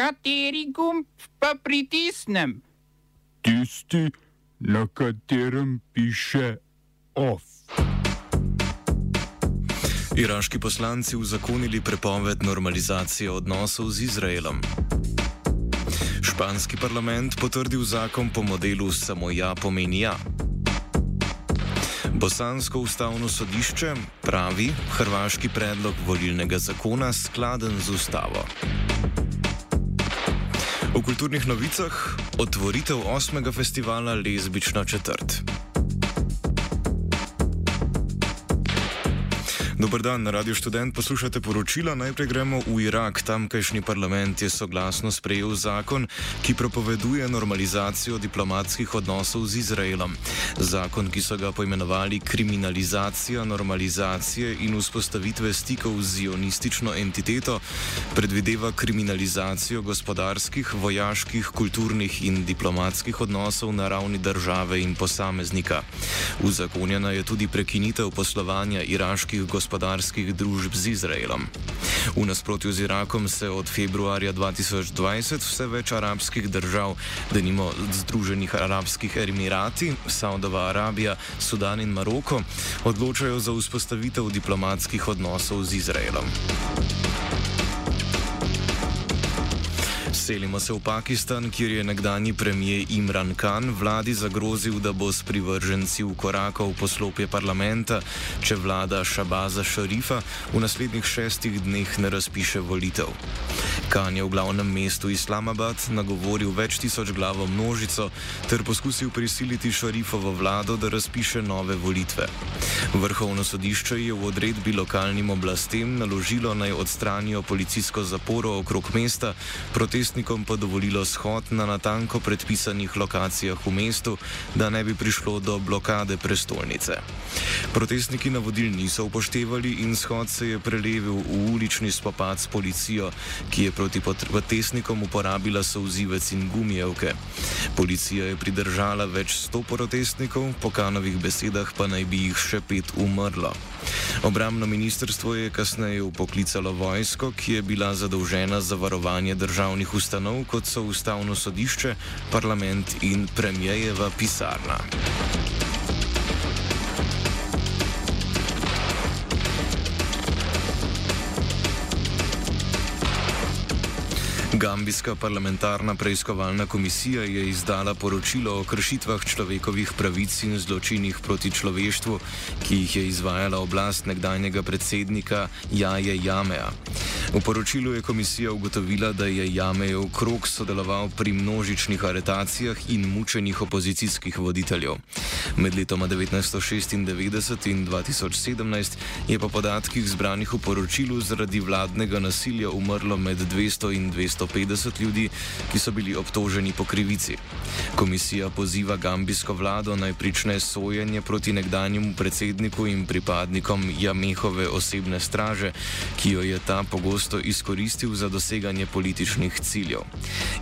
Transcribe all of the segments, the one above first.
Kateri gumb pa pritisnem? Tisti, na katerem piše OF. Iraški poslanci uzakonili prepoved normalizacije odnosov z Izraelom. Španski parlament potrdil zakon po modelu Samo ja pomeni ja. Bosansko ustavno sodišče pravi, hrvaški predlog volilnega zakona skladen z ustavo. V kulturnih novicah otvoritev osmega festivala Lezbična četrt. Dober dan, Radio Student poslušate poročila. Najprej gremo v Irak. Tamkajšnji parlament je soglasno sprejel zakon, ki propoveduje normalizacijo diplomatskih odnosov z Izraelom. Zakon, ki so ga poimenovali kriminalizacija normalizacije in vzpostavitve stikov z zionistično entiteto, predvideva kriminalizacijo gospodarskih, vojaških, kulturnih in diplomatskih odnosov na ravni države in posameznika. Uzakonjena je tudi prekinitev poslovanja iraških gospodarskih gospodarskih družb z Izraelom. V nasprotju z Irakom se od februarja 2020 vse več arabskih držav, denimo Združenih arabskih emirati, Saudova Arabija, Sudan in Maroko, odločajo za vzpostavitev diplomatskih odnosov z Izraelom. Selimo se v Pakistan, kjer je nekdani premijer Imran Khan vladi zagrozil, da bo s privrženci v korakov poslopje parlamenta, če vlada Šabaza Šarifa v naslednjih šestih dneh ne razpiše volitev. Khan je v glavnem mestu Islamabad nagovoril več tisoč glavo množico ter poskusil prisiliti Šarifovo vlado, da razpiše nove volitve. Vrhovno sodišče je v odredbi lokalnim oblastem naložilo naj odstranijo policijsko zaporo okrog mesta, protestni protestnikom pa dovolilo shod na natanko predpisanih lokacijah v mestu, da ne bi prišlo do blokade prestolnice. Protestniki navodil niso upoštevali in shod se je prelevil v ulični spopad s policijo, ki je proti protestnikom uporabila souzivec in gumijevke. Policija je pridržala več sto protestnikov, po kanovih besedah pa naj bi jih še pet umrlo. Obramno ministrstvo je kasneje upoklicalo vojsko, ki je bila zadolžena za varovanje državnih ustanov ustanov, kot so ustavno sodišče, parlament in premijejeva pisarna. Gambijska parlamentarna preiskovalna komisija je izdala poročilo o kršitvah človekovih pravic in zločinih proti človeštvu, ki jih je izvajala oblast nekdanjega predsednika Jaje Jameja. V poročilu je komisija ugotovila, da je Jamejev krok sodeloval pri množičnih aretacijah in mučenih opozicijskih voditeljev. Med letoma 1996 in 2017 je po podatkih zbranih v poročilu zaradi vladnega nasilja umrlo med 200 in 250 ljudi, ki so bili obtoženi po krivici. Komisija poziva gambijsko vlado naj prične sojenje proti nekdanjemu predsedniku in pripadnikom Jamehove osebne straže, ki jo je ta pogosto pogosto izkoristil za doseganje političnih ciljev.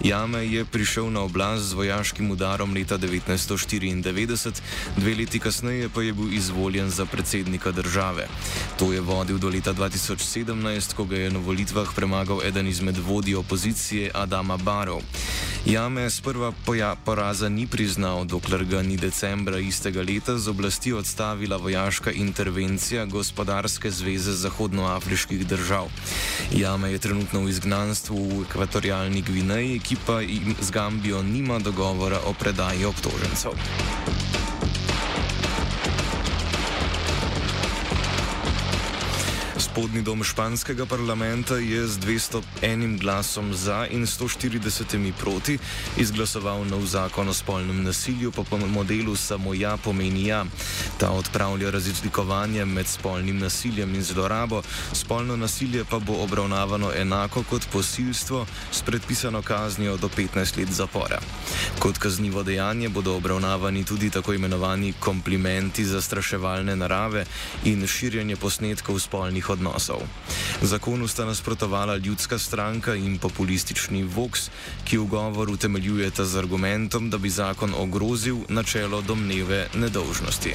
Jame je prišel na oblast z vojaškim udarom leta 1994, dve leti kasneje pa je bil izvoljen za predsednika države. To je vodil do leta 2017, ko ga je na volitvah premagal eden izmed vodij opozicije Adama Barov. Jame sprva poraza ni priznal, dokler ga ni decembra istega leta z oblasti odstavila vojaška intervencija Gospodarske zveze zahodnoafriških držav. Jame je trenutno v izgnanstvu v ekvatorialni Gvineji, ki pa z Gambijo nima dogovora o predaji obtožencev. Spodnji dom španskega parlamenta je z 201 glasom za in 140 proti izglasoval nov zakon o spolnem nasilju po modelu Samo ja pomeni ja. Ta odpravlja razlikovanje med spolnim nasiljem in zlorabo, spolno nasilje pa bo obravnavano enako kot posilstvo s predpisano kaznijo do 15 let zapora. Kot kaznivo dejanje bodo obravnavani tudi tako imenovani komplimenti zastraševalne narave in širjenje posnetkov spolnih odnosov odnosov. Zakonu sta nasprotovala ljudska stranka in populistični Vox, ki v govoru utemeljujeta z argumentom, da bi zakon ogrozil načelo domneve nedolžnosti.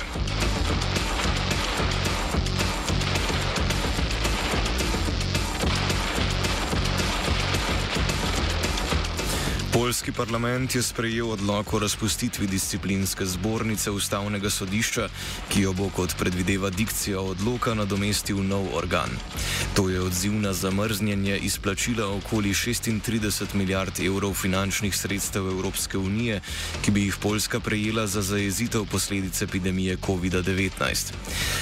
Poljski parlament je sprejel odlog o razpustitvi disciplinske zbornice ustavnega sodišča, ki jo bo kot predvideva dikcija odloka nadomestil nov organ. To je odziv na zamrznjenje izplačila okoli 36 milijard evrov finančnih sredstev Evropske unije, ki bi jih Poljska prejela za zajezitev posledic epidemije COVID-19.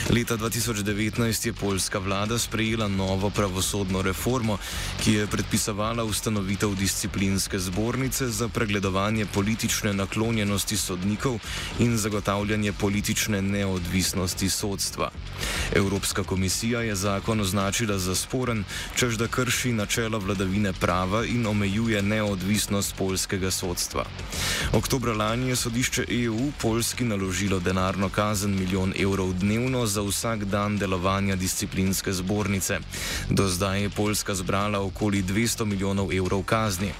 Leta 2019 je poljska vlada sprejela novo pravosodno reformo, ki je predpisovala ustanovitev disciplinske zbornice zbornice za pregledovanje politične naklonjenosti sodnikov in zagotavljanje politične neodvisnosti sodstva. Evropska komisija je zakon označila za sporen, čež da krši načela vladavine prava in omejuje neodvisnost polskega sodstva. Oktobra lani je sodišče EU Polski naložilo denarno kazen milijon evrov dnevno za vsak dan delovanja disciplinske zbornice. Do zdaj je Poljska zbrala okoli 200 milijonov evrov kazni.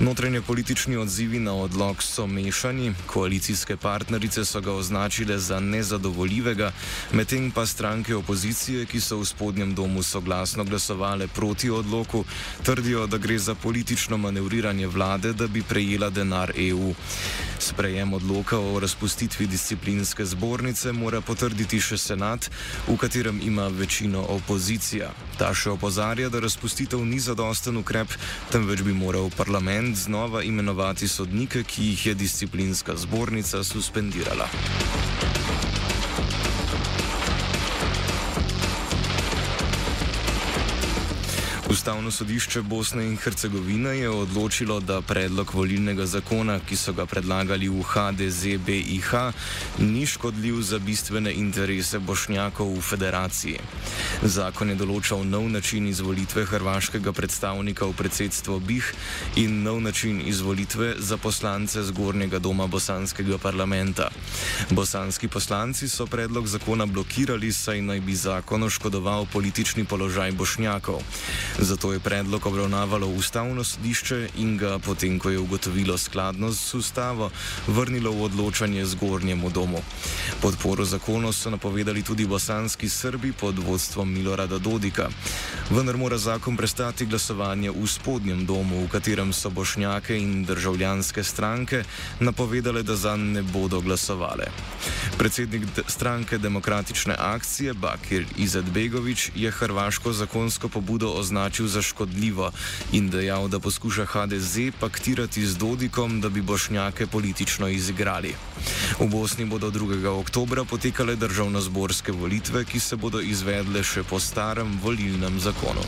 Notranje politični odzivi na odlog so mešani, koalicijske partnerice so ga označile za nezadovoljivega, medtem pa stranke opozicije, ki so v spodnjem domu soglasno glasovale proti odloku, trdijo, da gre za politično manevriranje vlade, da bi prejela denar EU. Sprejem odloka o razpustitvi disciplinske zbornice mora potrditi še senat, v katerem ima večino opozicija. Ta še opozarja, da razpustitev ni zadosten ukrep, temveč bi moral parlament znova imenovati sodnike, ki jih je disciplinska zbornica suspendirala. Ustavno sodišče Bosne in Hercegovine je odločilo, da predlog volilnega zakona, ki so ga predlagali v HDZ-BIH, ni škodljiv za bistvene interese bošnjakov v federaciji. Zakon je določal nov način izvolitve hrvaškega predstavnika v predsedstvo BIH in nov način izvolitve za poslance zgornjega doma bosanskega parlamenta. Bosanski poslanci so predlog zakona blokirali, saj naj bi zakon oškodoval politični položaj bošnjakov. Zato je predlog obravnavalo ustavno sodišče in ga, potem ko je ugotovilo skladnost s ustavo, vrnilo v odločanje zgornjemu domu. Podporo zakonu so napovedali tudi bosanski Srbi pod vodstvom Milorada Dodika. Vendar mora zakon prestati glasovanje v spodnjem domu, v katerem so bošnjake in državljanske stranke napovedale, da za ne bodo glasovale. Predsednik stranke Demokratične akcije Bakir Izetbegovič je hrvaško zakonsko pobudo označil označil za škodljivo in dejal, da poskuša HDZ paktirati z Dodikom, da bi bošnjake politično izigrali. V Bosni bodo 2. oktobra potekale državno-zborske volitve, ki se bodo izvedle še po starem volilnem zakonu.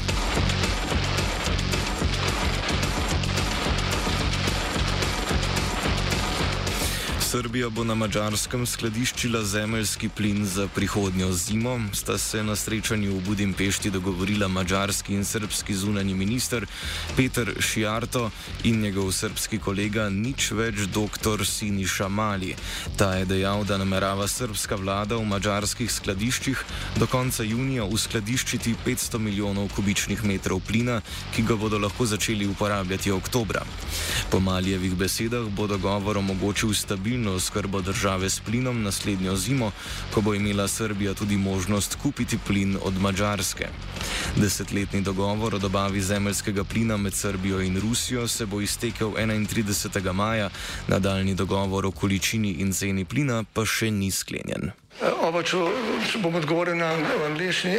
Srbija bo na mačarskem skladiščila zemeljski plin za prihodnjo zimo, sta se na srečanju v Budimpešti dogovorila mačarski in srpski zunani minister Peter Šijarto in njegov srpski kolega nič več dr. Siniša Mali. Ta je dejal, da namerava srpska vlada v mačarskih skladiščih do konca junija uskladiščiti 500 milijonov kubičnih metrov plina, ki ga bodo lahko začeli uporabljati oktobra. Po Malijevih besedah bo dogovor omogočil stabilnost stabilno oskrbo države s plinom naslednjo zimo, ko bo imela Srbija tudi možnost kupiti plin od Mačarske. Desetletni dogovor o dobavi zemljskega plina med Srbijo in Rusijo se bo iztekel 31. maja, nadaljni dogovor o količini in ceni plina pa še ni sklenjen. Oba, če bom odgovoril na angliški.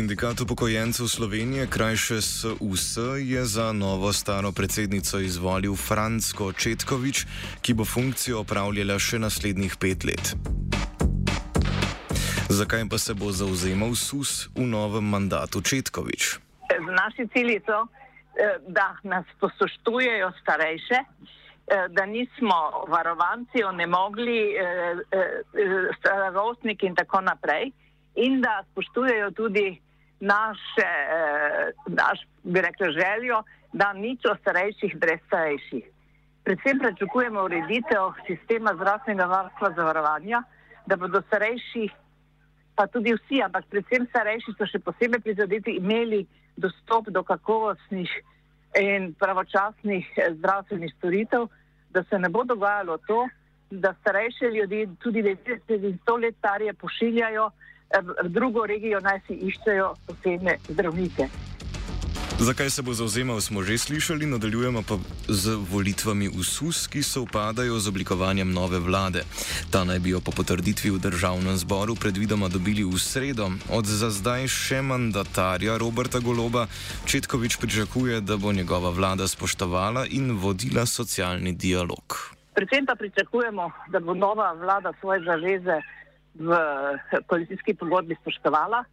Sindikat upokojencev Slovenije, krajše SUS, je za novo staro predsednico izvolil Fransko Četkovič, ki bo funkcijo opravljala še naslednjih pet let. Zakaj pa se bo zauzemal SUS v novem mandatu Četkovič? Naši cilji so, eh, da nas poslušujejo starejše, eh, da nismo varovanci, onemogli, eh, starostniki in tako naprej in da spoštujejo tudi naše, eh, naš, bi rekla, željo, da nič o starejših brez starejših. Predvsem pričakujemo ureditev sistema zdravstvenega varstva zavarovanja, da bodo starejši, pa tudi vsi, ampak predvsem starejši so še posebej prizadeti, imeli dostop do kakovostnih in pravočasnih eh, zdravstvenih storitev, da se ne bo dogajalo to, da starejše ljudi, tudi 90 in 100 let starije, pošiljajo v drugo regijo, naj si iščejo posebne zdravnike. Zakaj se bo zauzemal, smo že slišali, nadaljujemo pa z volitvami v SUS, ki se upadajo z oblikovanjem nove vlade. Ta naj bi jo po potrditvi v državnem zboru predvidoma dobili v sredo. Od za zdaj še mandatarja Roberta Goloba Četkovič pričakuje, da bo njegova vlada spoštovala in vodila socialni dialog. Predvsem pa pričakujemo, da bo nova vlada svoje zaveze v koalicijski pogodbi spoštovala,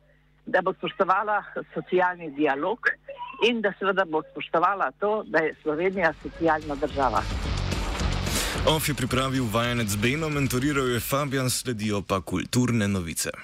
da bo spoštovala socialni dialog in da seveda bo spoštovala to, da je Slovenija socialna država. OF je pripravil vajenec Beno, mentoriral je Fabian, sledijo pa kulturne novice.